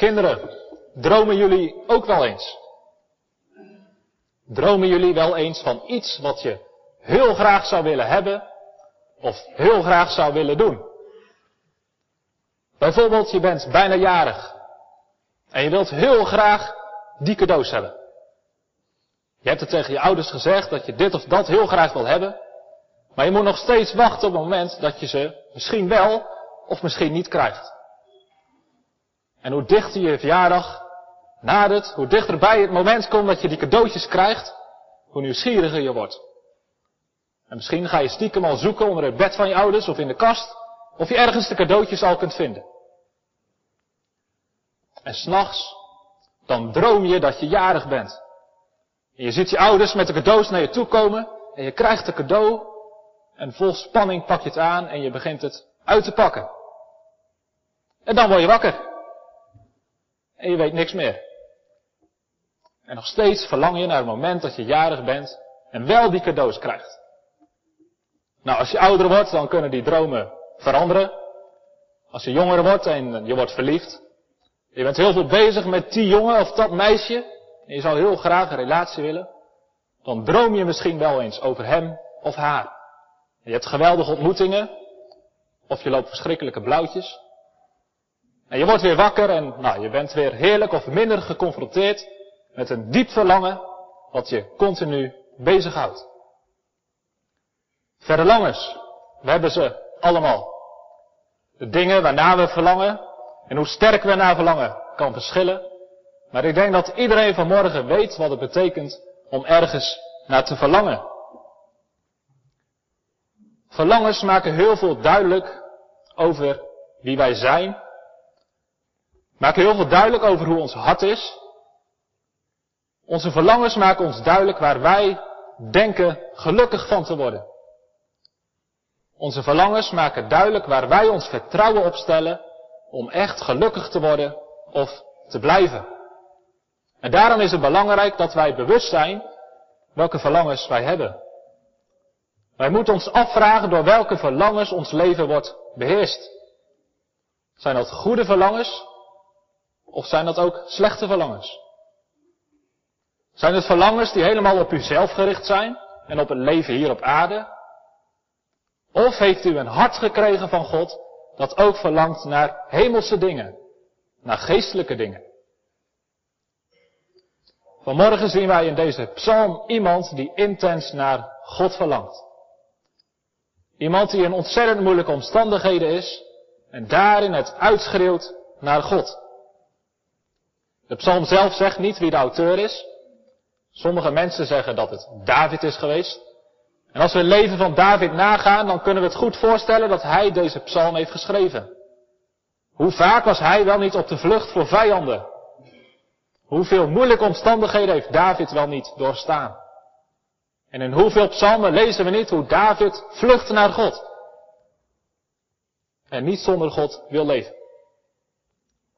Kinderen, dromen jullie ook wel eens? Dromen jullie wel eens van iets wat je heel graag zou willen hebben of heel graag zou willen doen? Bijvoorbeeld, je bent bijna jarig en je wilt heel graag die cadeaus hebben. Je hebt het tegen je ouders gezegd dat je dit of dat heel graag wil hebben, maar je moet nog steeds wachten op het moment dat je ze misschien wel of misschien niet krijgt. En hoe dichter je verjaardag nadert, hoe dichterbij het moment komt dat je die cadeautjes krijgt, hoe nieuwsgieriger je wordt. En misschien ga je stiekem al zoeken onder het bed van je ouders of in de kast, of je ergens de cadeautjes al kunt vinden. En s'nachts, dan droom je dat je jarig bent. En je ziet je ouders met de cadeaus naar je toe komen, en je krijgt de cadeau, en vol spanning pak je het aan en je begint het uit te pakken. En dan word je wakker. En je weet niks meer. En nog steeds verlang je naar het moment dat je jarig bent en wel die cadeaus krijgt. Nou, als je ouder wordt, dan kunnen die dromen veranderen. Als je jonger wordt en je wordt verliefd. Je bent heel veel bezig met die jongen of dat meisje. En je zou heel graag een relatie willen. Dan droom je misschien wel eens over hem of haar. je hebt geweldige ontmoetingen. Of je loopt verschrikkelijke blauwtjes. En je wordt weer wakker en nou, je bent weer heerlijk of minder geconfronteerd met een diep verlangen wat je continu bezighoudt. Verlangens, we hebben ze allemaal. De dingen waarna we verlangen en hoe sterk we naar verlangen kan verschillen. Maar ik denk dat iedereen vanmorgen weet wat het betekent om ergens naar te verlangen. Verlangens maken heel veel duidelijk over wie wij zijn maken heel veel duidelijk over hoe ons hart is. Onze verlangens maken ons duidelijk waar wij denken gelukkig van te worden. Onze verlangens maken duidelijk waar wij ons vertrouwen op stellen om echt gelukkig te worden of te blijven. En daarom is het belangrijk dat wij bewust zijn welke verlangens wij hebben. Wij moeten ons afvragen door welke verlangens ons leven wordt beheerst. Zijn dat goede verlangens of zijn dat ook slechte verlangens? Zijn het verlangens die helemaal op uzelf gericht zijn en op het leven hier op aarde? Of heeft u een hart gekregen van God dat ook verlangt naar hemelse dingen, naar geestelijke dingen? Vanmorgen zien wij in deze psalm iemand die intens naar God verlangt. Iemand die in ontzettend moeilijke omstandigheden is en daarin het uitschreeuwt naar God. De psalm zelf zegt niet wie de auteur is. Sommige mensen zeggen dat het David is geweest. En als we het leven van David nagaan, dan kunnen we het goed voorstellen dat hij deze psalm heeft geschreven. Hoe vaak was hij wel niet op de vlucht voor vijanden? Hoeveel moeilijke omstandigheden heeft David wel niet doorstaan? En in hoeveel psalmen lezen we niet hoe David vlucht naar God? En niet zonder God wil leven.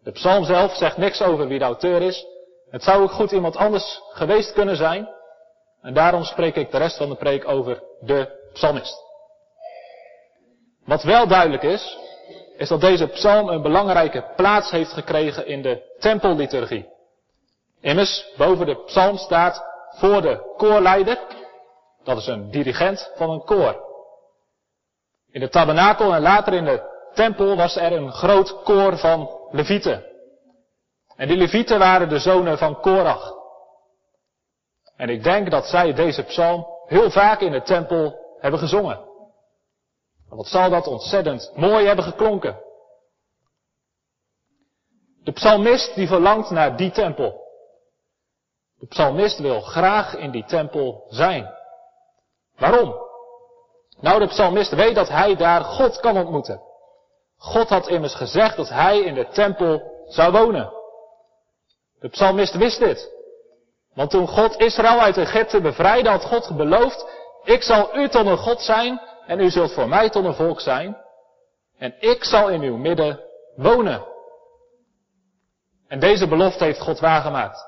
De psalm zelf zegt niks over wie de auteur is. Het zou ook goed iemand anders geweest kunnen zijn. En daarom spreek ik de rest van de preek over de psalmist. Wat wel duidelijk is, is dat deze psalm een belangrijke plaats heeft gekregen in de tempelliturgie. Immers, boven de psalm staat voor de koorleider, dat is een dirigent van een koor. In de tabernakel en later in de tempel was er een groot koor van levieten. En die levieten waren de zonen van Korach. En ik denk dat zij deze psalm heel vaak in de tempel hebben gezongen. Wat zal dat ontzettend mooi hebben geklonken. De psalmist die verlangt naar die tempel. De psalmist wil graag in die tempel zijn. Waarom? Nou, de psalmist weet dat hij daar God kan ontmoeten. God had immers gezegd dat hij in de tempel zou wonen. De psalmist wist dit. Want toen God Israël uit Egypte bevrijdde, had God beloofd, ik zal u tot een God zijn en u zult voor mij tot een volk zijn. En ik zal in uw midden wonen. En deze belofte heeft God waargemaakt.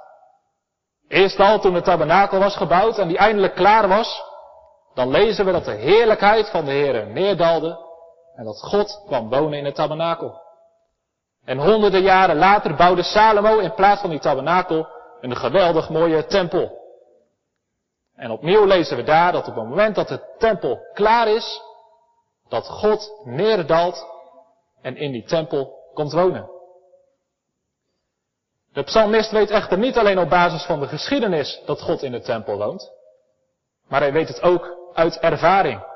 Eerst al toen de tabernakel was gebouwd en die eindelijk klaar was, dan lezen we dat de heerlijkheid van de Heer neerdalde en dat God kwam wonen in het tabernakel. En honderden jaren later bouwde Salomo in plaats van die tabernakel een geweldig mooie tempel. En opnieuw lezen we daar dat op het moment dat de tempel klaar is, dat God neerdaalt en in die tempel komt wonen. De psalmist weet echter niet alleen op basis van de geschiedenis dat God in de tempel woont, maar hij weet het ook uit ervaring.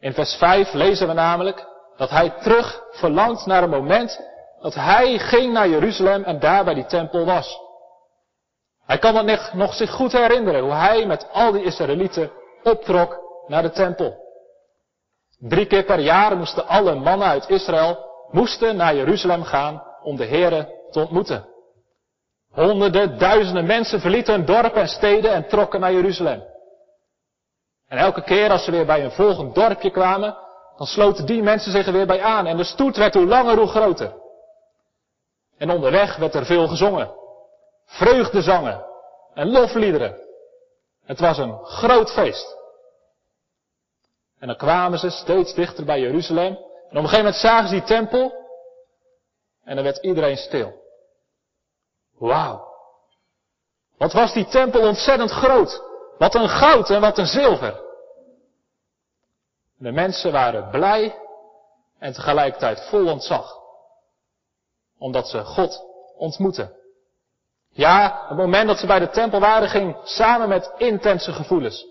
In vers 5 lezen we namelijk dat hij terug verlangt naar een moment dat hij ging naar Jeruzalem en daar bij die tempel was. Hij kan het nog zich goed herinneren hoe hij met al die Israëlieten optrok naar de tempel. Drie keer per jaar moesten alle mannen uit Israël moesten naar Jeruzalem gaan om de Here te ontmoeten. Honderden, duizenden mensen verlieten hun dorpen en steden en trokken naar Jeruzalem. En elke keer als ze weer bij een volgend dorpje kwamen, dan sloten die mensen zich er weer bij aan en de stoet werd hoe langer hoe groter. En onderweg werd er veel gezongen. Vreugdezangen en lofliederen. Het was een groot feest. En dan kwamen ze steeds dichter bij Jeruzalem. En op een gegeven moment zagen ze die tempel. En dan werd iedereen stil. Wauw. Wat was die tempel ontzettend groot. Wat een goud en wat een zilver. De mensen waren blij en tegelijkertijd vol ontzag. Omdat ze God ontmoetten. Ja, het moment dat ze bij de tempel waren ging samen met intense gevoelens.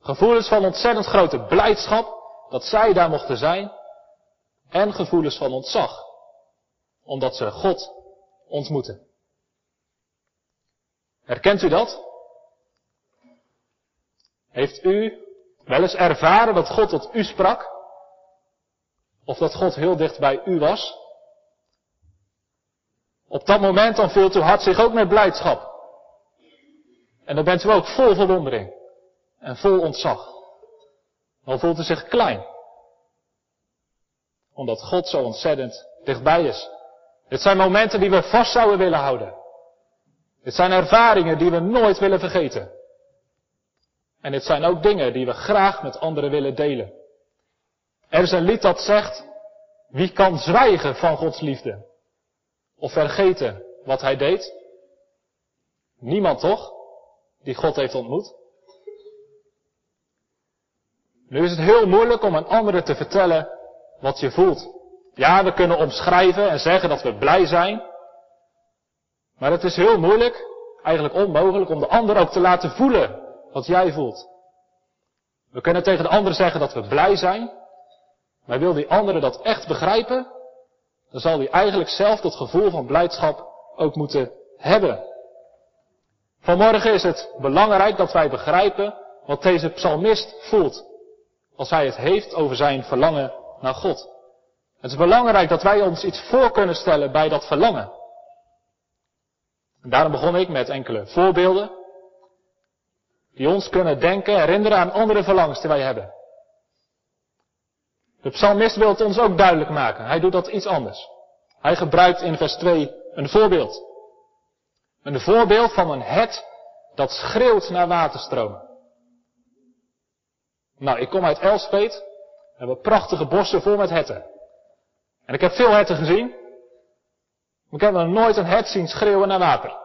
Gevoelens van ontzettend grote blijdschap dat zij daar mochten zijn. En gevoelens van ontzag. Omdat ze God ontmoeten. Herkent u dat? Heeft u wel eens ervaren dat God tot u sprak? Of dat God heel dicht bij u was? Op dat moment dan vult uw hart zich ook met blijdschap. En dan bent u ook vol verwondering en vol ontzag. Dan voelt u zich klein. Omdat God zo ontzettend dichtbij is. Dit zijn momenten die we vast zouden willen houden. Dit zijn ervaringen die we nooit willen vergeten. En dit zijn ook dingen die we graag met anderen willen delen. Er is een lied dat zegt, wie kan zwijgen van Gods liefde? Of vergeten wat hij deed? Niemand toch? Die God heeft ontmoet. Nu is het heel moeilijk om aan anderen te vertellen wat je voelt. Ja, we kunnen omschrijven en zeggen dat we blij zijn. Maar het is heel moeilijk, eigenlijk onmogelijk, om de ander ook te laten voelen wat jij voelt. We kunnen tegen de ander zeggen dat we blij zijn, maar wil die andere dat echt begrijpen, dan zal hij eigenlijk zelf dat gevoel van blijdschap ook moeten hebben. Vanmorgen is het belangrijk dat wij begrijpen wat deze psalmist voelt als hij het heeft over zijn verlangen naar God. Het is belangrijk dat wij ons iets voor kunnen stellen bij dat verlangen. En daarom begon ik met enkele voorbeelden die ons kunnen denken, herinneren aan andere verlangens die wij hebben. De psalmist wil het ons ook duidelijk maken. Hij doet dat iets anders. Hij gebruikt in vers 2 een voorbeeld. Een voorbeeld van een het dat schreeuwt naar waterstromen. Nou, ik kom uit Elspet. We hebben prachtige bossen vol met herten. En ik heb veel herten gezien. Maar ik heb nog nooit een hert zien schreeuwen naar water.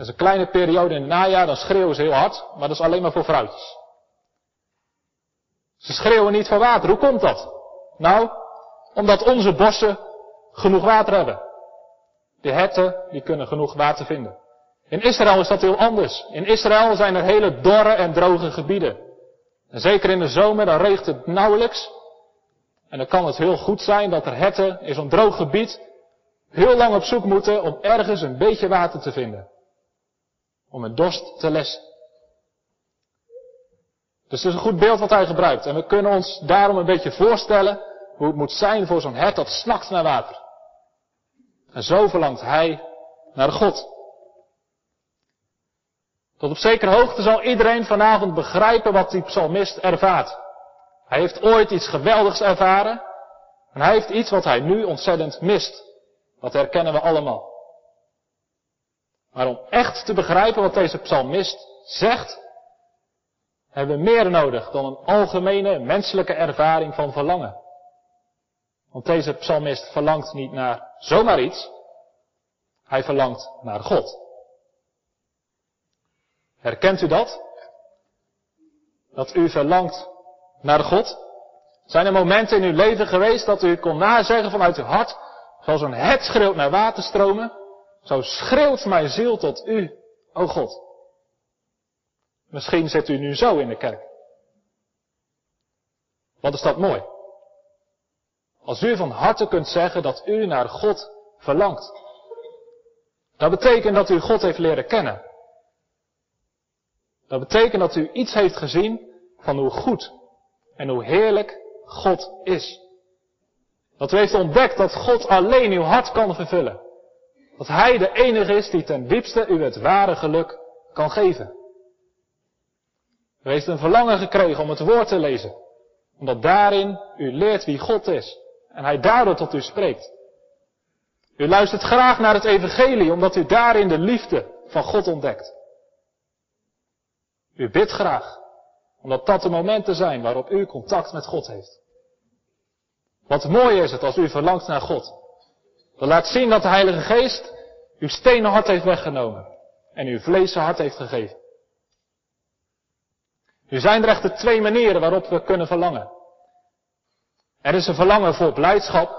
Dat is een kleine periode in het najaar, dan schreeuwen ze heel hard, maar dat is alleen maar voor vrouwtjes. Ze schreeuwen niet voor water. Hoe komt dat? Nou, omdat onze bossen genoeg water hebben. De herten, die kunnen genoeg water vinden. In Israël is dat heel anders. In Israël zijn er hele dorre en droge gebieden. En zeker in de zomer, dan regent het nauwelijks. En dan kan het heel goed zijn dat er herten in zo'n droog gebied heel lang op zoek moeten om ergens een beetje water te vinden. Om een dorst te lessen. Dus het is een goed beeld wat hij gebruikt. En we kunnen ons daarom een beetje voorstellen hoe het moet zijn voor zo'n hert dat snakt naar water. En zo verlangt hij naar God. Tot op zekere hoogte zal iedereen vanavond begrijpen wat die psalmist ervaart. Hij heeft ooit iets geweldigs ervaren. En hij heeft iets wat hij nu ontzettend mist. Dat herkennen we allemaal. Maar om echt te begrijpen wat deze psalmist zegt, hebben we meer nodig dan een algemene menselijke ervaring van verlangen. Want deze psalmist verlangt niet naar zomaar iets. Hij verlangt naar God. Herkent u dat? Dat u verlangt naar God? Zijn er momenten in uw leven geweest dat u kon nazeggen vanuit uw hart, zoals een het schreeuwt naar waterstromen, zo schreeuwt mijn ziel tot u, o God. Misschien zit u nu zo in de kerk. Wat is dat mooi? Als u van harte kunt zeggen dat u naar God verlangt. Dat betekent dat u God heeft leren kennen. Dat betekent dat u iets heeft gezien van hoe goed en hoe heerlijk God is. Dat u heeft ontdekt dat God alleen uw hart kan vervullen. Dat Hij de enige is die ten diepste u het ware geluk kan geven. U heeft een verlangen gekregen om het woord te lezen. Omdat daarin u leert wie God is. En Hij daardoor tot u spreekt. U luistert graag naar het evangelie omdat u daarin de liefde van God ontdekt. U bidt graag omdat dat de momenten zijn waarop u contact met God heeft. Wat mooi is het als u verlangt naar God. Dat laat zien dat de Heilige Geest uw stenen hart heeft weggenomen en uw vlees hart heeft gegeven. Nu zijn er echter twee manieren waarop we kunnen verlangen. Er is een verlangen voor blijdschap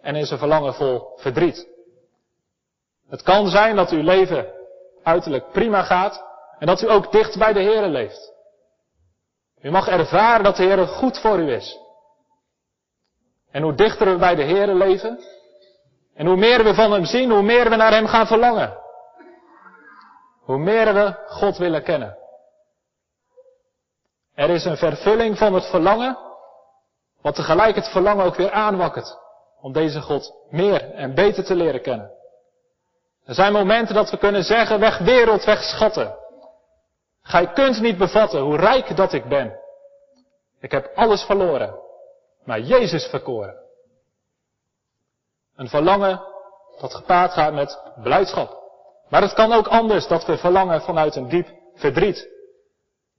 en er is een verlangen voor verdriet. Het kan zijn dat uw leven uiterlijk prima gaat en dat u ook dicht bij de Heer leeft. U mag ervaren dat de Heer goed voor u is. En hoe dichter we bij de Heer leven, en hoe meer we van Hem zien, hoe meer we naar Hem gaan verlangen. Hoe meer we God willen kennen. Er is een vervulling van het verlangen, wat tegelijk het verlangen ook weer aanwakkert. Om deze God meer en beter te leren kennen. Er zijn momenten dat we kunnen zeggen, weg wereld, weg schatten. Gij kunt niet bevatten hoe rijk dat ik ben. Ik heb alles verloren, maar Jezus verkoren. Een verlangen dat gepaard gaat met blijdschap. Maar het kan ook anders dat we verlangen vanuit een diep verdriet.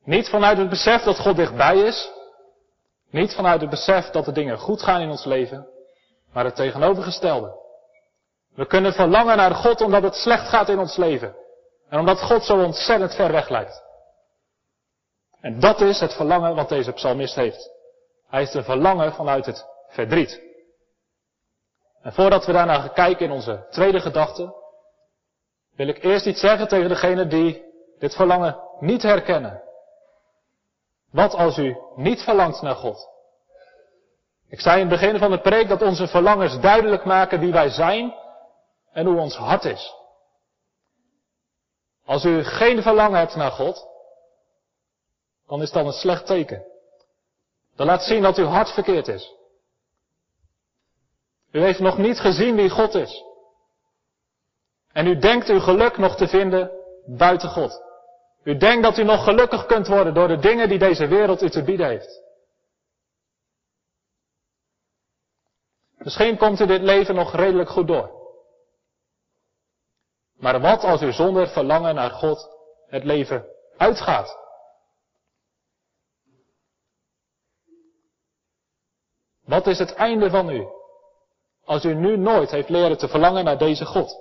Niet vanuit het besef dat God dichtbij is. Niet vanuit het besef dat de dingen goed gaan in ons leven. Maar het tegenovergestelde. We kunnen verlangen naar God omdat het slecht gaat in ons leven. En omdat God zo ontzettend ver weg lijkt. En dat is het verlangen wat deze psalmist heeft. Hij heeft een verlangen vanuit het verdriet. En voordat we daarna kijken in onze tweede gedachte, wil ik eerst iets zeggen tegen degenen die dit verlangen niet herkennen. Wat als u niet verlangt naar God? Ik zei in het begin van de preek dat onze verlangens duidelijk maken wie wij zijn en hoe ons hart is. Als u geen verlangen hebt naar God, dan is dat een slecht teken. Dat laat zien dat uw hart verkeerd is. U heeft nog niet gezien wie God is. En u denkt uw geluk nog te vinden buiten God. U denkt dat u nog gelukkig kunt worden door de dingen die deze wereld u te bieden heeft. Misschien komt u dit leven nog redelijk goed door. Maar wat als u zonder verlangen naar God het leven uitgaat? Wat is het einde van u? Als u nu nooit heeft leren te verlangen naar deze God.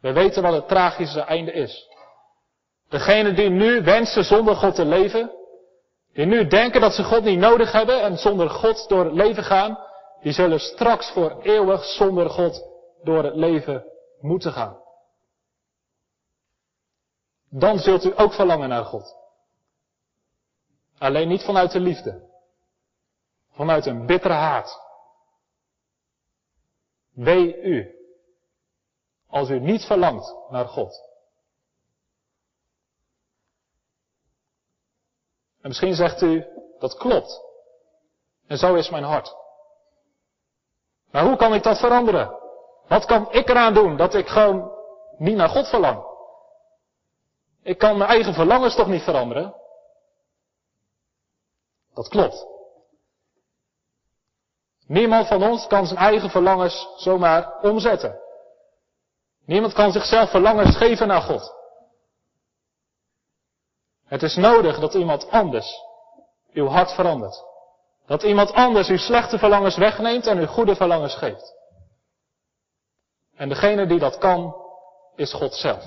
We weten wat het tragische einde is. Degenen die nu wensen zonder God te leven, die nu denken dat ze God niet nodig hebben en zonder God door het leven gaan, die zullen straks voor eeuwig zonder God door het leven moeten gaan. Dan zult u ook verlangen naar God. Alleen niet vanuit de liefde. Vanuit een bittere haat. Wee u. Als u niet verlangt naar God. En misschien zegt u, dat klopt. En zo is mijn hart. Maar hoe kan ik dat veranderen? Wat kan ik eraan doen dat ik gewoon niet naar God verlang? Ik kan mijn eigen verlangens toch niet veranderen? Dat klopt. Niemand van ons kan zijn eigen verlangens zomaar omzetten. Niemand kan zichzelf verlangens geven naar God. Het is nodig dat iemand anders uw hart verandert. Dat iemand anders uw slechte verlangens wegneemt en uw goede verlangens geeft. En degene die dat kan, is God zelf.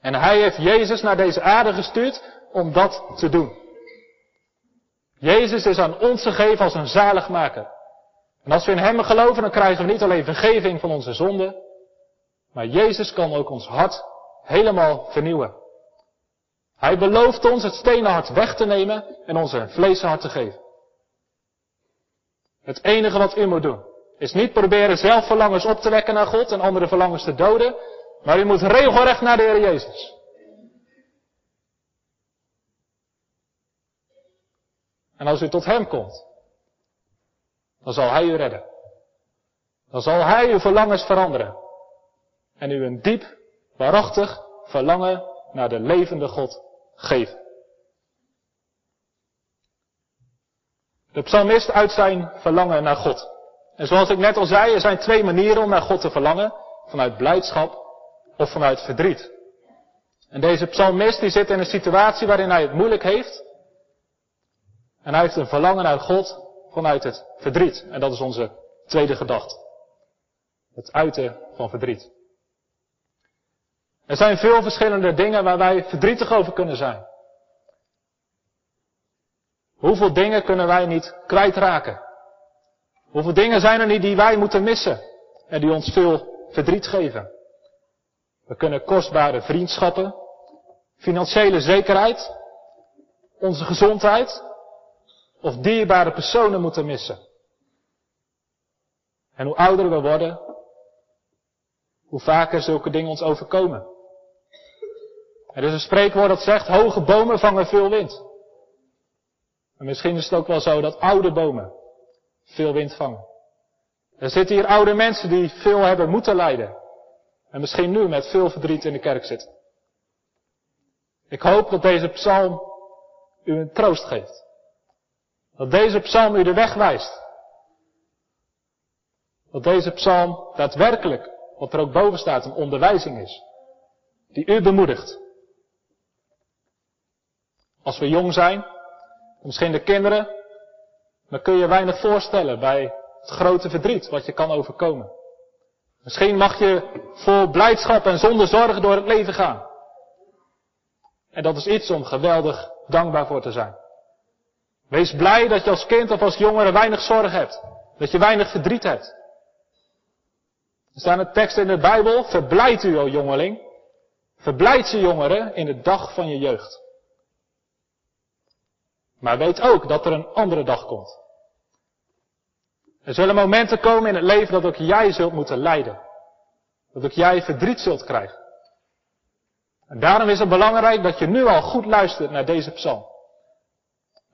En hij heeft Jezus naar deze aarde gestuurd om dat te doen. Jezus is aan ons gegeven als een zaligmaker. En als we in Hem geloven, dan krijgen we niet alleen vergeving van onze zonden, maar Jezus kan ook ons hart helemaal vernieuwen. Hij belooft ons het stenen hart weg te nemen en ons een vleeshart te geven. Het enige wat u moet doen, is niet proberen zelf verlangens op te wekken naar God en andere verlangens te doden, maar u moet regelrecht naar de Heer Jezus. En als u tot Hem komt, dan zal Hij u redden. Dan zal Hij uw verlangens veranderen. En u een diep, waarachtig verlangen naar de levende God geven. De psalmist uit zijn verlangen naar God. En zoals ik net al zei, er zijn twee manieren om naar God te verlangen. Vanuit blijdschap of vanuit verdriet. En deze psalmist die zit in een situatie waarin hij het moeilijk heeft. En hij heeft een verlangen naar God vanuit het verdriet. En dat is onze tweede gedachte. Het uiten van verdriet. Er zijn veel verschillende dingen waar wij verdrietig over kunnen zijn. Hoeveel dingen kunnen wij niet kwijtraken? Hoeveel dingen zijn er niet die wij moeten missen en die ons veel verdriet geven? We kunnen kostbare vriendschappen, financiële zekerheid, onze gezondheid of dierbare personen moeten missen. En hoe ouder we worden, hoe vaker zulke dingen ons overkomen. Er is een spreekwoord dat zegt, hoge bomen vangen veel wind. En misschien is het ook wel zo dat oude bomen veel wind vangen. Er zitten hier oude mensen die veel hebben moeten lijden. En misschien nu met veel verdriet in de kerk zitten. Ik hoop dat deze psalm u een troost geeft. Dat deze psalm u de weg wijst. Dat deze psalm daadwerkelijk, wat er ook boven staat, een onderwijzing is. Die u bemoedigt. Als we jong zijn, misschien de kinderen, dan kun je weinig voorstellen bij het grote verdriet wat je kan overkomen. Misschien mag je vol blijdschap en zonder zorgen door het leven gaan. En dat is iets om geweldig dankbaar voor te zijn. Wees blij dat je als kind of als jongere weinig zorg hebt. Dat je weinig verdriet hebt. Er staan een tekst in de Bijbel, verblijd u, o jongeling. Verblijd ze jongeren in de dag van je jeugd. Maar weet ook dat er een andere dag komt. Er zullen momenten komen in het leven dat ook jij zult moeten lijden. Dat ook jij verdriet zult krijgen. En daarom is het belangrijk dat je nu al goed luistert naar deze psalm.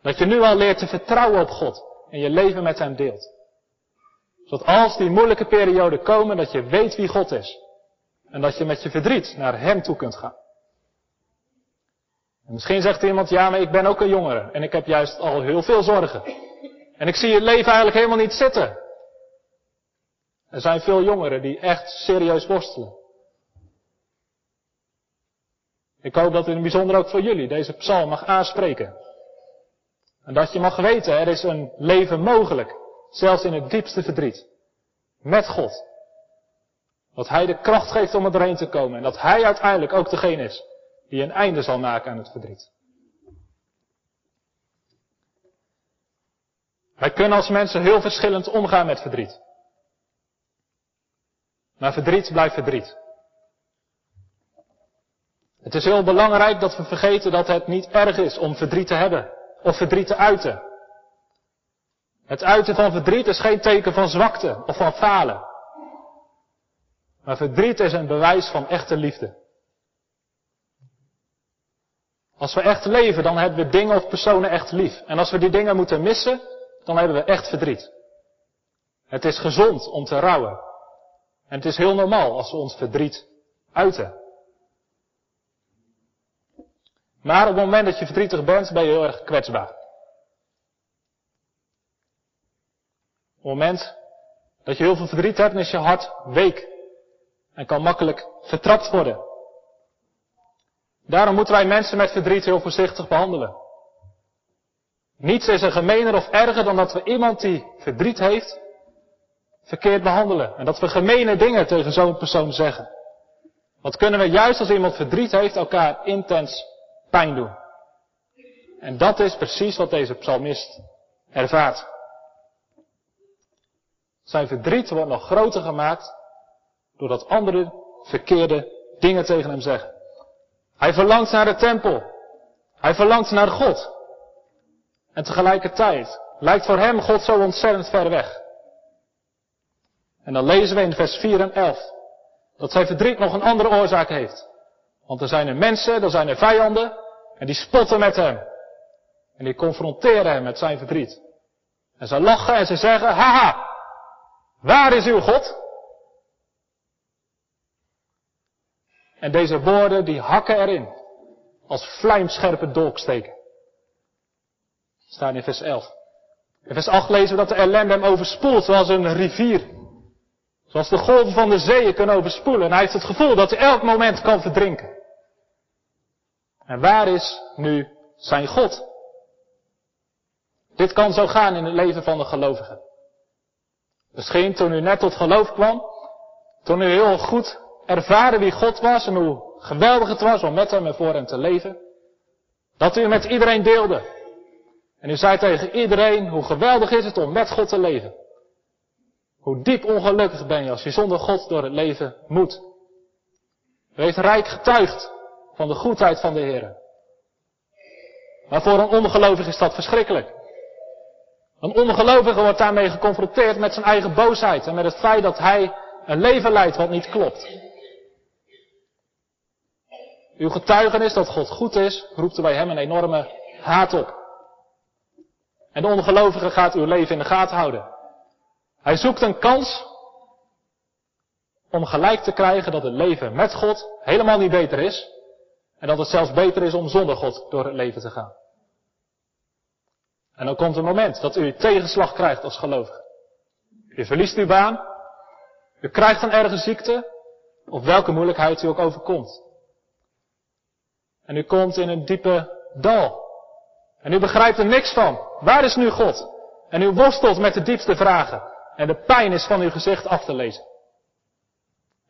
Dat je nu al leert te vertrouwen op God en je leven met Hem deelt. Zodat als die moeilijke perioden komen, dat je weet wie God is. En dat je met je verdriet naar Hem toe kunt gaan. En misschien zegt iemand, ja, maar ik ben ook een jongere en ik heb juist al heel veel zorgen. En ik zie het leven eigenlijk helemaal niet zitten. Er zijn veel jongeren die echt serieus worstelen. Ik hoop dat in het bijzonder ook voor jullie deze psalm mag aanspreken. En dat je mag weten, er is een leven mogelijk, zelfs in het diepste verdriet. Met God. Dat Hij de kracht geeft om er doorheen te komen. En dat Hij uiteindelijk ook degene is die een einde zal maken aan het verdriet. Wij kunnen als mensen heel verschillend omgaan met verdriet. Maar verdriet blijft verdriet. Het is heel belangrijk dat we vergeten dat het niet erg is om verdriet te hebben of verdriet te uiten. Het uiten van verdriet is geen teken van zwakte of van falen. Maar verdriet is een bewijs van echte liefde. Als we echt leven, dan hebben we dingen of personen echt lief. En als we die dingen moeten missen, dan hebben we echt verdriet. Het is gezond om te rouwen. En het is heel normaal als we ons verdriet uiten. Maar op het moment dat je verdrietig bent, ben je heel erg kwetsbaar. Op het moment dat je heel veel verdriet hebt, is je hart week. En kan makkelijk vertrapt worden. Daarom moeten wij mensen met verdriet heel voorzichtig behandelen. Niets is er gemener of erger dan dat we iemand die verdriet heeft, verkeerd behandelen. En dat we gemene dingen tegen zo'n persoon zeggen. Wat kunnen we juist als iemand verdriet heeft elkaar intens pijn doen. En dat is precies wat deze psalmist ervaart. Zijn verdriet wordt nog groter gemaakt doordat anderen verkeerde dingen tegen hem zeggen. Hij verlangt naar de tempel. Hij verlangt naar God. En tegelijkertijd lijkt voor hem God zo ontzettend ver weg. En dan lezen we in vers 4 en 11 dat zijn verdriet nog een andere oorzaak heeft. Want er zijn er mensen, er zijn er vijanden en die spotten met hem. En die confronteren hem met zijn verdriet. En ze lachen en ze zeggen, haha, waar is uw God? En deze woorden die hakken erin. Als vlijmscherpe dolksteken. Staan in vers 11. In vers 8 lezen we dat de ellende hem overspoelt zoals een rivier. Zoals de golven van de zeeën kunnen overspoelen. En hij heeft het gevoel dat hij elk moment kan verdrinken. En waar is nu zijn God? Dit kan zo gaan in het leven van de gelovige. Misschien toen u net tot geloof kwam, toen u heel goed ervaren wie God was en hoe geweldig het was om met hem en voor hem te leven. Dat u met iedereen deelde. En u zei tegen iedereen hoe geweldig is het om met God te leven. Hoe diep ongelukkig ben je als je zonder God door het leven moet. U heeft rijk getuigd van de goedheid van de Heer. Maar voor een ongelovige is dat verschrikkelijk. Een ongelovige wordt daarmee geconfronteerd met zijn eigen boosheid en met het feit dat hij een leven leidt wat niet klopt. Uw getuigenis dat God goed is, roept bij hem een enorme haat op. En de ongelovige gaat uw leven in de gaten houden. Hij zoekt een kans om gelijk te krijgen dat het leven met God helemaal niet beter is. En dat het zelfs beter is om zonder God door het leven te gaan. En dan komt een moment dat u tegenslag krijgt als gelovige. U verliest uw baan. U krijgt een erge ziekte. Of welke moeilijkheid u ook overkomt. En u komt in een diepe dal. En u begrijpt er niks van. Waar is nu God? En u worstelt met de diepste vragen. En de pijn is van uw gezicht af te lezen.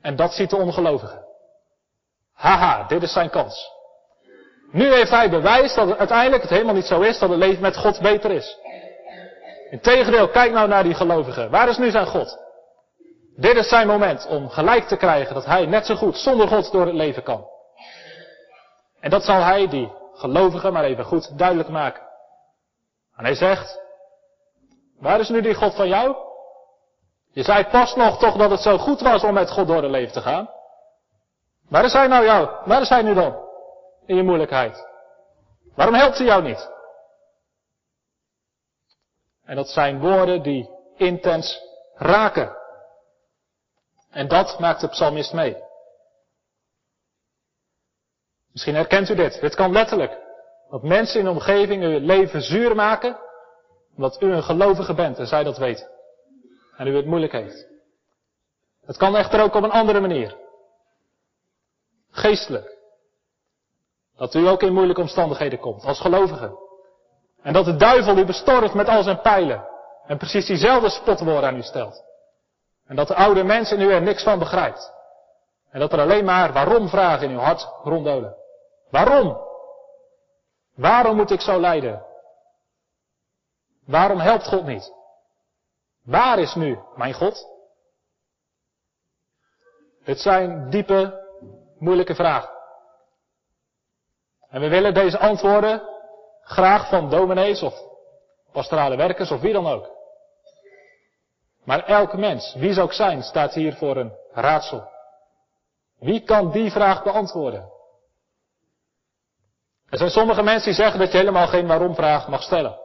En dat ziet de ongelovige. Haha, dit is zijn kans. Nu heeft hij bewijs dat het uiteindelijk het helemaal niet zo is dat het leven met God beter is. Integendeel, kijk nou naar die gelovigen. Waar is nu zijn God? Dit is zijn moment om gelijk te krijgen dat hij net zo goed zonder God door het leven kan. En dat zal hij, die gelovige, maar even goed duidelijk maken. En hij zegt, waar is nu die God van jou? Je zei pas nog toch dat het zo goed was om met God door het leven te gaan. Waar is hij nou jou? Waar is hij nu dan? In je moeilijkheid. Waarom helpt hij jou niet? En dat zijn woorden die intens raken. En dat maakt de psalmist mee. Misschien herkent u dit. Dit kan letterlijk. Dat mensen in de omgeving uw leven zuur maken, omdat u een gelovige bent en zij dat weten. En u het moeilijk heeft. Het kan echter ook op een andere manier. Geestelijk. Dat u ook in moeilijke omstandigheden komt, als gelovige. En dat de duivel u bestormt met al zijn pijlen. En precies diezelfde spotwoorden aan u stelt. En dat de oude mens in u er niks van begrijpt. En dat er alleen maar waarom vragen in uw hart ronddolen. Waarom? Waarom moet ik zo lijden? Waarom helpt God niet? Waar is nu mijn God? Dit zijn diepe, moeilijke vragen. En we willen deze antwoorden graag van dominees of pastorale werkers of wie dan ook. Maar elke mens, wie zou ook zijn, staat hier voor een raadsel. Wie kan die vraag beantwoorden? Er zijn sommige mensen die zeggen dat je helemaal geen waarom vraag mag stellen.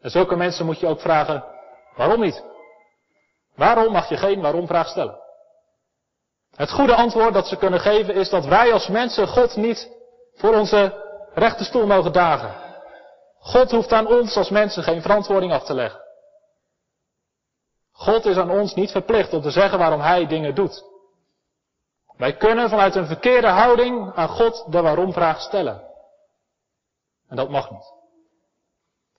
En zulke mensen moet je ook vragen, waarom niet? Waarom mag je geen waarom vraag stellen? Het goede antwoord dat ze kunnen geven is dat wij als mensen God niet voor onze rechterstoel mogen dagen. God hoeft aan ons als mensen geen verantwoording af te leggen. God is aan ons niet verplicht om te zeggen waarom Hij dingen doet. Wij kunnen vanuit een verkeerde houding aan God de waarom-vraag stellen. En dat mag niet.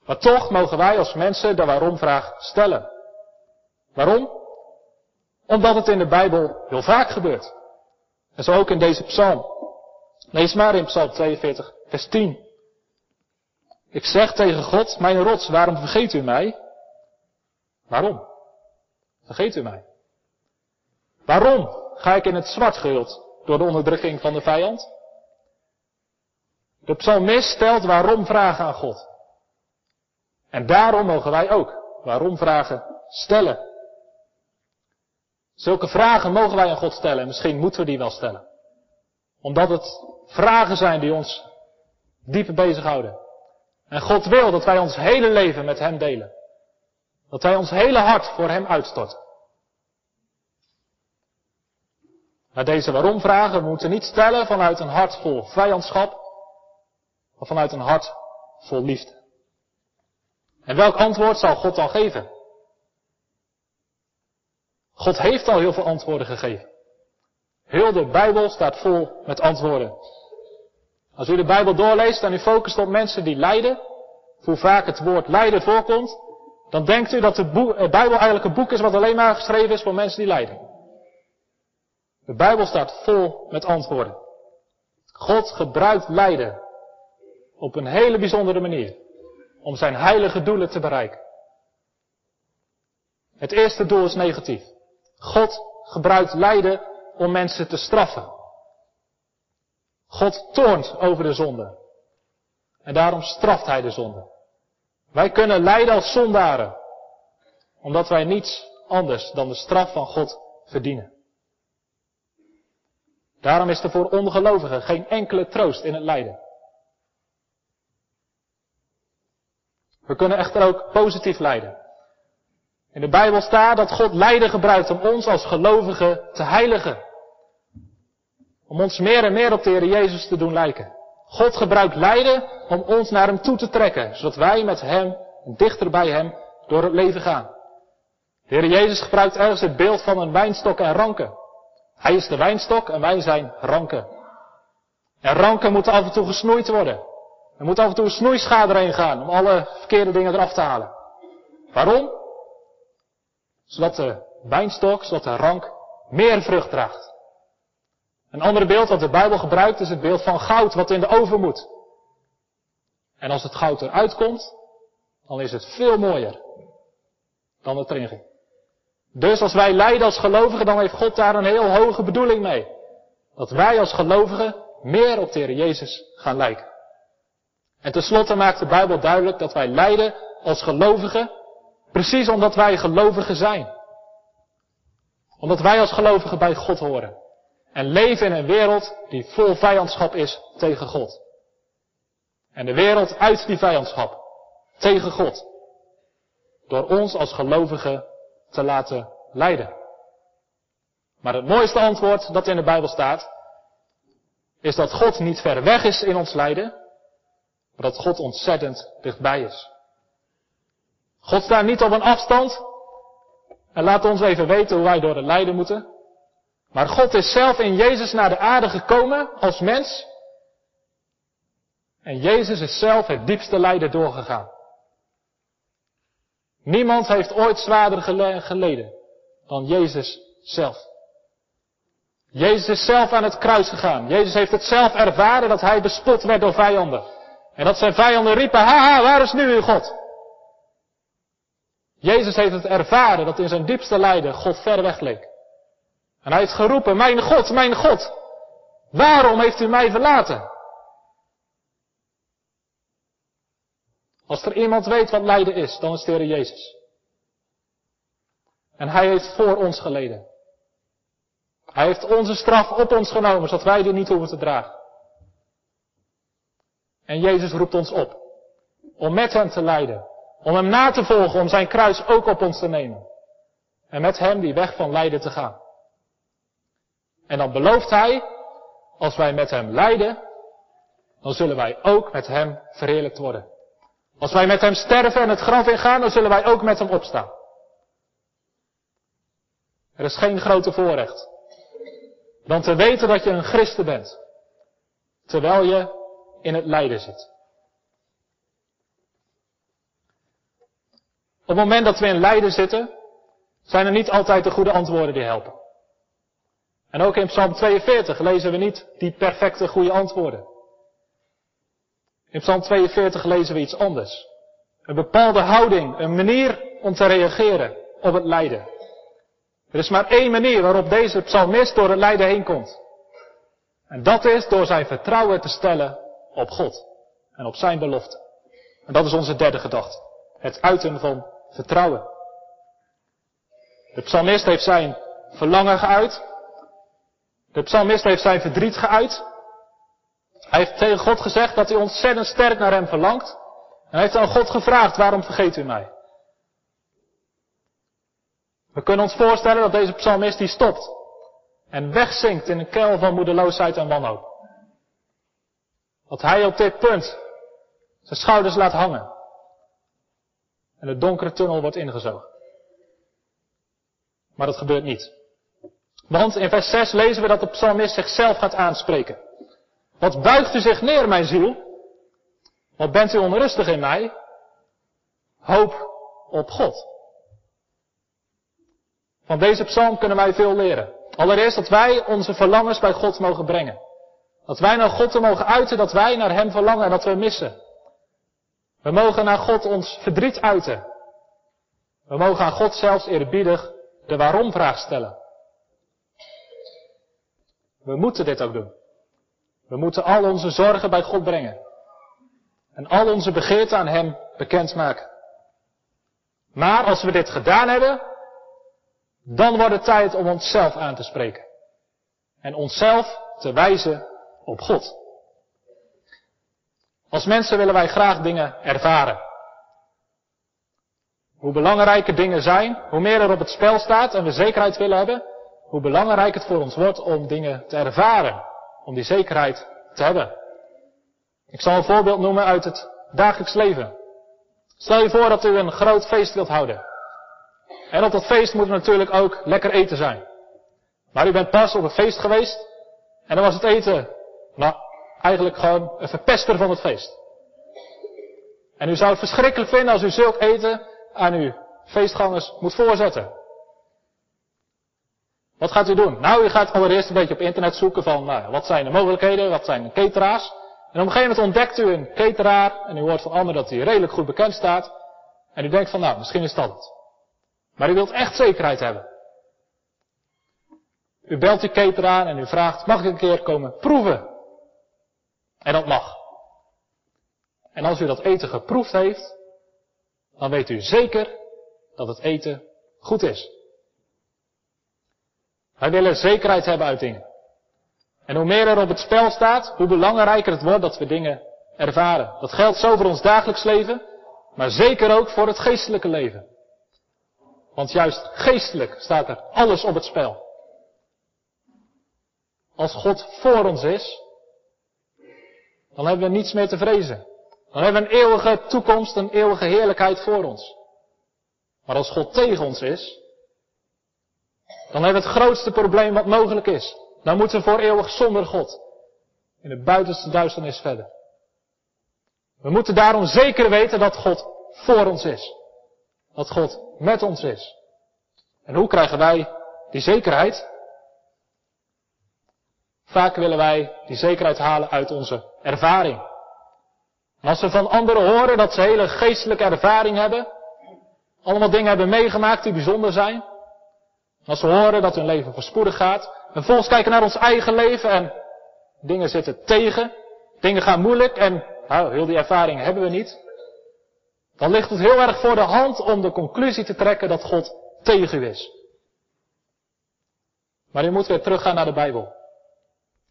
Maar toch mogen wij als mensen de waarom-vraag stellen. Waarom? Omdat het in de Bijbel heel vaak gebeurt. En zo ook in deze psalm. Lees maar in psalm 42, vers 10. Ik zeg tegen God, mijn rots, waarom vergeet u mij? Waarom? Vergeet u mij? Waarom ga ik in het zwart gehuld door de onderdrukking van de vijand? De psalmist stelt waarom vragen aan God. En daarom mogen wij ook waarom vragen stellen. Zulke vragen mogen wij aan God stellen en misschien moeten we die wel stellen. Omdat het vragen zijn die ons diep bezighouden. En God wil dat wij ons hele leven met Hem delen. Dat wij ons hele hart voor Hem uitstorten. Maar deze waarom vragen we moeten niet stellen vanuit een hart vol vijandschap, maar vanuit een hart vol liefde. En welk antwoord zal God dan geven? God heeft al heel veel antwoorden gegeven. Heel de Bijbel staat vol met antwoorden. Als u de Bijbel doorleest en u focust op mensen die lijden, hoe vaak het woord lijden voorkomt, dan denkt u dat de Bijbel eigenlijk een boek is wat alleen maar geschreven is voor mensen die lijden. De Bijbel staat vol met antwoorden. God gebruikt lijden op een hele bijzondere manier om zijn heilige doelen te bereiken. Het eerste doel is negatief. God gebruikt lijden om mensen te straffen. God toornt over de zonde. En daarom straft hij de zonde. Wij kunnen lijden als zondaren. Omdat wij niets anders dan de straf van God verdienen. Daarom is er voor ongelovigen geen enkele troost in het lijden. We kunnen echter ook positief lijden. In de Bijbel staat dat God lijden gebruikt om ons als gelovigen te heiligen. Om ons meer en meer op de Heer Jezus te doen lijken. God gebruikt lijden om ons naar Hem toe te trekken, zodat wij met Hem, dichter bij Hem, door het leven gaan. De Heer Jezus gebruikt ergens het beeld van een wijnstok en ranken. Hij is de wijnstok en wij zijn ranken. En ranken moeten af en toe gesnoeid worden. Er moet af en toe een snoeischade heen gaan om alle verkeerde dingen eraf te halen. Waarom? Zodat de wijnstok, zodat de rank meer vrucht draagt. Een ander beeld dat de Bijbel gebruikt is het beeld van goud wat in de oven moet. En als het goud eruit komt, dan is het veel mooier dan het erin ging. Dus als wij lijden als gelovigen, dan heeft God daar een heel hoge bedoeling mee. Dat wij als gelovigen meer op de Jezus gaan lijken. En tenslotte maakt de Bijbel duidelijk dat wij lijden als gelovigen, precies omdat wij gelovigen zijn. Omdat wij als gelovigen bij God horen. En leven in een wereld die vol vijandschap is tegen God. En de wereld uit die vijandschap tegen God. Door ons als gelovigen te laten leiden. Maar het mooiste antwoord dat in de Bijbel staat, is dat God niet ver weg is in ons lijden, maar dat God ontzettend dichtbij is. God staat niet op een afstand en laat ons even weten hoe wij door het lijden moeten. Maar God is zelf in Jezus naar de aarde gekomen als mens. En Jezus is zelf het diepste lijden doorgegaan. Niemand heeft ooit zwaarder geleden dan Jezus zelf. Jezus is zelf aan het kruis gegaan. Jezus heeft het zelf ervaren dat hij bespot werd door vijanden. En dat zijn vijanden riepen, haha, waar is nu uw God? Jezus heeft het ervaren dat in zijn diepste lijden God ver weg leek. En hij heeft geroepen, mijn God, mijn God, waarom heeft u mij verlaten? Als er iemand weet wat lijden is, dan is het Heer Jezus. En hij heeft voor ons geleden. Hij heeft onze straf op ons genomen, zodat wij die niet hoeven te dragen. En Jezus roept ons op om met hem te lijden, om hem na te volgen, om zijn kruis ook op ons te nemen. En met hem die weg van lijden te gaan. En dan belooft hij, als wij met hem lijden, dan zullen wij ook met hem verheerlijkt worden. Als wij met hem sterven en het graf ingaan, dan zullen wij ook met hem opstaan. Er is geen grote voorrecht dan te weten dat je een christen bent, terwijl je in het lijden zit. Op het moment dat we in lijden zitten, zijn er niet altijd de goede antwoorden die helpen. En ook in Psalm 42 lezen we niet die perfecte goede antwoorden. In Psalm 42 lezen we iets anders. Een bepaalde houding, een manier om te reageren op het lijden. Er is maar één manier waarop deze psalmist door het lijden heen komt. En dat is door zijn vertrouwen te stellen op God en op zijn belofte. En dat is onze derde gedachte. Het uiten van vertrouwen. De psalmist heeft zijn verlangen geuit. De psalmist heeft zijn verdriet geuit. Hij heeft tegen God gezegd dat hij ontzettend sterk naar hem verlangt. En hij heeft aan God gevraagd, waarom vergeet u mij? We kunnen ons voorstellen dat deze psalmist die stopt. En wegzinkt in een kuil van moedeloosheid en wanhoop. Dat hij op dit punt zijn schouders laat hangen. En de donkere tunnel wordt ingezogen. Maar dat gebeurt niet. Want in vers 6 lezen we dat de psalmist zichzelf gaat aanspreken. Wat buigt u zich neer, mijn ziel? Wat bent u onrustig in mij? Hoop op God. Van deze psalm kunnen wij veel leren. Allereerst dat wij onze verlangens bij God mogen brengen. Dat wij naar God te mogen uiten dat wij naar Hem verlangen en dat we missen. We mogen naar God ons verdriet uiten. We mogen aan God zelfs eerbiedig de waarom-vraag stellen. We moeten dit ook doen. We moeten al onze zorgen bij God brengen. En al onze begeerten aan Hem bekendmaken. Maar als we dit gedaan hebben, dan wordt het tijd om onszelf aan te spreken. En onszelf te wijzen op God. Als mensen willen wij graag dingen ervaren. Hoe belangrijker dingen zijn, hoe meer er op het spel staat en we zekerheid willen hebben, hoe belangrijk het voor ons wordt om dingen te ervaren. Om die zekerheid te hebben. Ik zal een voorbeeld noemen uit het dagelijks leven. Stel je voor dat u een groot feest wilt houden. En op dat feest moet er natuurlijk ook lekker eten zijn. Maar u bent pas op een feest geweest en dan was het eten, nou, eigenlijk gewoon een verpester van het feest. En u zou het verschrikkelijk vinden als u zulk eten aan uw feestgangers moet voorzetten. Wat gaat u doen? Nou, u gaat allereerst een beetje op internet zoeken van, nou, wat zijn de mogelijkheden, wat zijn de cateraars. En op een gegeven moment ontdekt u een cateraar en u hoort van anderen dat hij redelijk goed bekend staat. En u denkt van, nou, misschien is dat het. Maar u wilt echt zekerheid hebben. U belt die cateraar en u vraagt, mag ik een keer komen proeven? En dat mag. En als u dat eten geproefd heeft, dan weet u zeker dat het eten goed is. Wij willen zekerheid hebben uit dingen. En hoe meer er op het spel staat, hoe belangrijker het wordt dat we dingen ervaren. Dat geldt zo voor ons dagelijks leven, maar zeker ook voor het geestelijke leven. Want juist geestelijk staat er alles op het spel. Als God voor ons is, dan hebben we niets meer te vrezen. Dan hebben we een eeuwige toekomst, een eeuwige heerlijkheid voor ons. Maar als God tegen ons is, dan hebben we het grootste probleem wat mogelijk is. Dan moeten we voor eeuwig zonder God in de buitenste duisternis verder. We moeten daarom zeker weten dat God voor ons is. Dat God met ons is. En hoe krijgen wij die zekerheid? Vaak willen wij die zekerheid halen uit onze ervaring. Als we van anderen horen dat ze hele geestelijke ervaring hebben, allemaal dingen hebben meegemaakt die bijzonder zijn, als we horen dat hun leven voorspoedig gaat, en vervolgens kijken naar ons eigen leven en dingen zitten tegen, dingen gaan moeilijk en nou, heel die ervaring hebben we niet, dan ligt het heel erg voor de hand om de conclusie te trekken dat God tegen u is. Maar u moet weer teruggaan naar de Bijbel.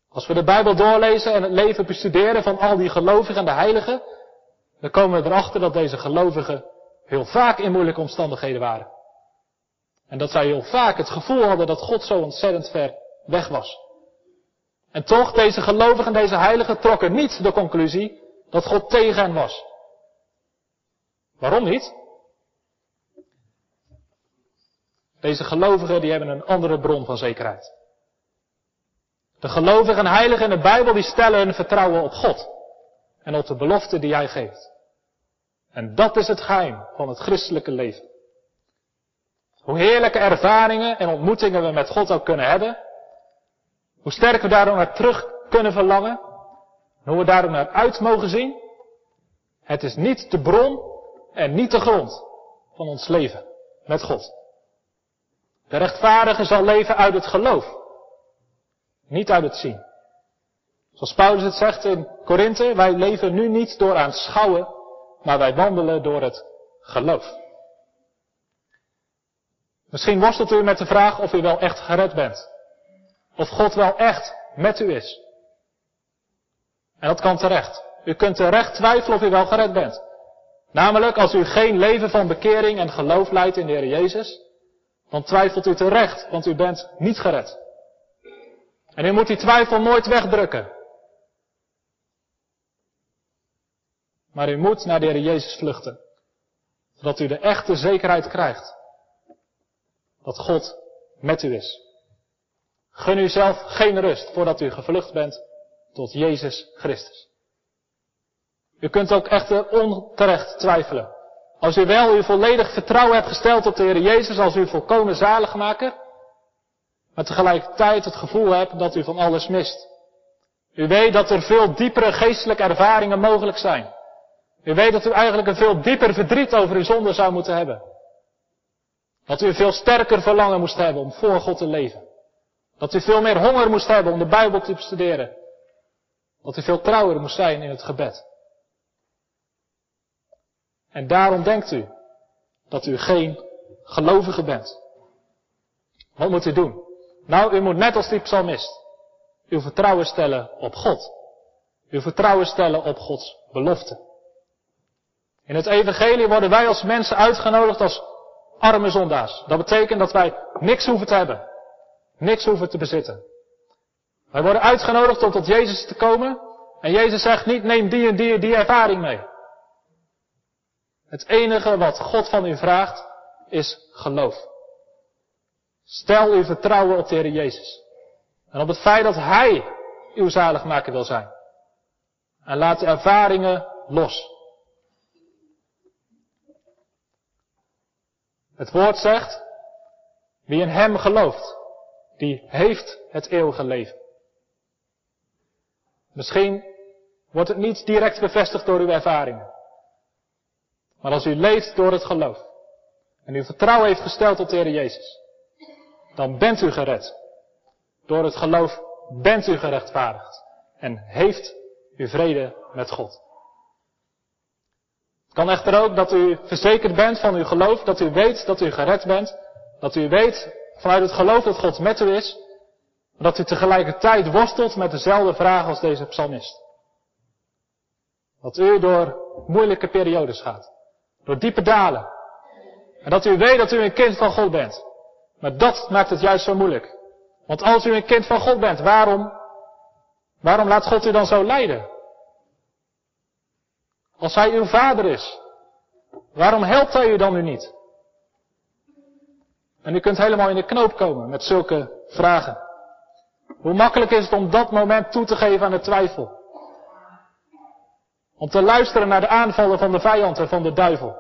Als we de Bijbel doorlezen en het leven bestuderen van al die gelovigen en de heiligen, dan komen we erachter dat deze gelovigen heel vaak in moeilijke omstandigheden waren. En dat zij heel vaak het gevoel hadden dat God zo ontzettend ver weg was. En toch, deze gelovigen en deze heiligen trokken niet de conclusie dat God tegen hen was. Waarom niet? Deze gelovigen die hebben een andere bron van zekerheid. De gelovigen en heiligen in de Bijbel die stellen hun vertrouwen op God. En op de belofte die Hij geeft. En dat is het geheim van het christelijke leven. Hoe heerlijke ervaringen en ontmoetingen we met God ook kunnen hebben, hoe sterk we daardoor naar terug kunnen verlangen, en hoe we daardoor naar uit mogen zien, het is niet de bron en niet de grond van ons leven met God. De rechtvaardige zal leven uit het geloof, niet uit het zien. Zoals Paulus het zegt in Korinthe, wij leven nu niet door aanschouwen, maar wij wandelen door het geloof. Misschien worstelt u met de vraag of u wel echt gered bent. Of God wel echt met u is. En dat kan terecht. U kunt terecht twijfelen of u wel gered bent. Namelijk, als u geen leven van bekering en geloof leidt in de Heer Jezus, dan twijfelt u terecht, want u bent niet gered. En u moet die twijfel nooit wegdrukken. Maar u moet naar de Heer Jezus vluchten. Zodat u de echte zekerheid krijgt. Dat God met u is. Gun u zelf geen rust voordat u gevlucht bent tot Jezus Christus. U kunt ook echter onterecht twijfelen. Als u wel uw volledig vertrouwen hebt gesteld op de Heer Jezus als uw volkomen zaligmaker, maar tegelijkertijd het gevoel hebt dat u van alles mist. U weet dat er veel diepere geestelijke ervaringen mogelijk zijn. U weet dat u eigenlijk een veel dieper verdriet over uw zonde zou moeten hebben. Dat u een veel sterker verlangen moest hebben om voor God te leven. Dat u veel meer honger moest hebben om de Bijbel te bestuderen. Dat u veel trouwer moest zijn in het gebed. En daarom denkt u dat u geen gelovige bent. Wat moet u doen? Nou, u moet net als die psalmist uw vertrouwen stellen op God. Uw vertrouwen stellen op Gods belofte. In het evangelie worden wij als mensen uitgenodigd als arme zondaars. Dat betekent dat wij niks hoeven te hebben. Niks hoeven te bezitten. Wij worden uitgenodigd om tot Jezus te komen. En Jezus zegt niet neem die en die en die ervaring mee. Het enige wat God van u vraagt is geloof. Stel uw vertrouwen op de Jezus. En op het feit dat Hij uw zaligmaker wil zijn. En laat de ervaringen los. Het woord zegt, wie in Hem gelooft, die heeft het eeuwige leven. Misschien wordt het niet direct bevestigd door uw ervaringen. Maar als u leeft door het geloof en uw vertrouwen heeft gesteld op de Jezus, dan bent u gered. Door het geloof bent u gerechtvaardigd en heeft u vrede met God. Het kan echter ook dat u verzekerd bent van uw geloof, dat u weet dat u gered bent, dat u weet vanuit het geloof dat God met u is, maar dat u tegelijkertijd worstelt met dezelfde vraag als deze psalmist. Dat u door moeilijke periodes gaat. Door diepe dalen. En dat u weet dat u een kind van God bent. Maar dat maakt het juist zo moeilijk. Want als u een kind van God bent, waarom, waarom laat God u dan zo lijden? Als Hij uw vader is, waarom helpt Hij u dan nu niet? En u kunt helemaal in de knoop komen met zulke vragen. Hoe makkelijk is het om dat moment toe te geven aan de twijfel? Om te luisteren naar de aanvallen van de vijand en van de duivel.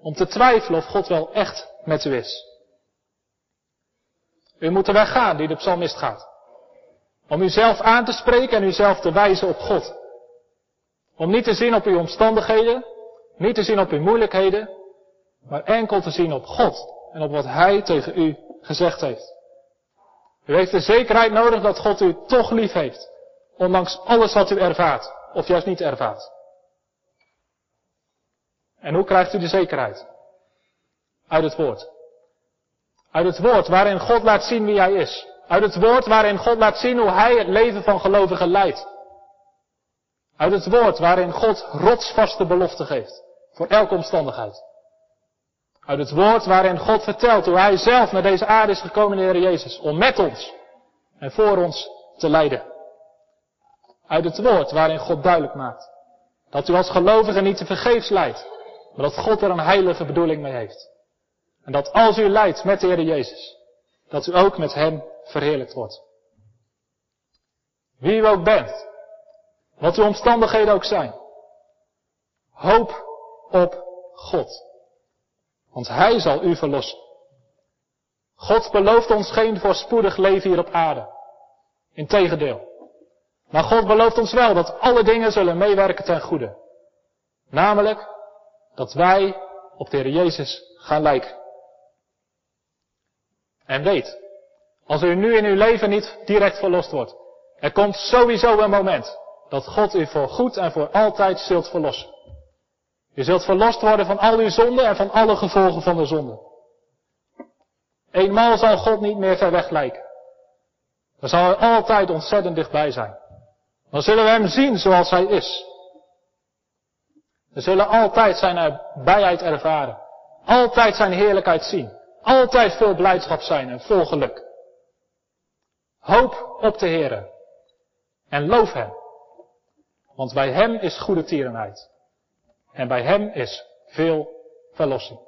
Om te twijfelen of God wel echt met u is. U moet de weg gaan die de psalmist gaat. Om uzelf aan te spreken en uzelf te wijzen op God. Om niet te zien op uw omstandigheden, niet te zien op uw moeilijkheden, maar enkel te zien op God en op wat Hij tegen u gezegd heeft. U heeft de zekerheid nodig dat God u toch lief heeft, ondanks alles wat u ervaart of juist niet ervaart. En hoe krijgt u de zekerheid? Uit het woord. Uit het woord waarin God laat zien wie Hij is. Uit het woord waarin God laat zien hoe Hij het leven van gelovigen leidt. Uit het woord waarin God rotsvaste belofte geeft. Voor elke omstandigheid. Uit het woord waarin God vertelt hoe Hij zelf naar deze aarde is gekomen de Heer Jezus. Om met ons en voor ons te leiden. Uit het woord waarin God duidelijk maakt. Dat u als gelovige niet te vergeefs leidt. Maar dat God er een heilige bedoeling mee heeft. En dat als u leidt met de Heer Jezus. Dat u ook met Hem verheerlijkt wordt. Wie u ook bent. Wat uw omstandigheden ook zijn. Hoop op God. Want Hij zal u verlossen. God belooft ons geen voorspoedig leven hier op aarde. Integendeel. Maar God belooft ons wel dat alle dingen zullen meewerken ten goede. Namelijk dat wij op de Heer Jezus gaan lijken. En weet, als u nu in uw leven niet direct verlost wordt, er komt sowieso een moment dat God u voor goed en voor altijd zult verlossen. U zult verlost worden van al uw zonden en van alle gevolgen van de zonde. Eenmaal zal God niet meer ver weg lijken. Dan zal hij altijd ontzettend dichtbij zijn. Dan zullen we hem zien zoals hij is. We zullen altijd zijn bijheid ervaren. Altijd zijn heerlijkheid zien. Altijd veel blijdschap zijn en vol geluk. Hoop op de Heer. En loof hem. Want bij hem is goede tierenheid. En bij hem is veel verlossing.